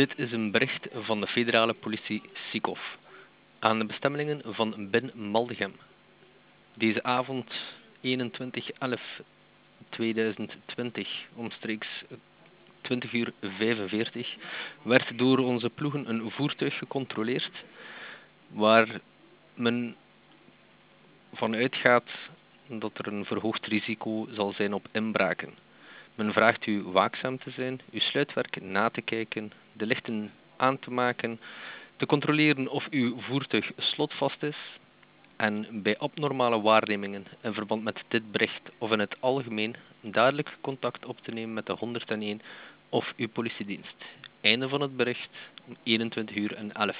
Dit is een bericht van de federale politie Sikov aan de bestemmelingen van Bin Maldegem. Deze avond 21-11-2020 omstreeks 20 uur 45 werd door onze ploegen een voertuig gecontroleerd waar men van uitgaat dat er een verhoogd risico zal zijn op inbraken. Men vraagt u waakzaam te zijn, uw sluitwerk na te kijken, de lichten aan te maken, te controleren of uw voertuig slotvast is en bij abnormale waarnemingen in verband met dit bericht of in het algemeen dadelijk contact op te nemen met de 101 of uw politiedienst. Einde van het bericht om 21 uur en 11.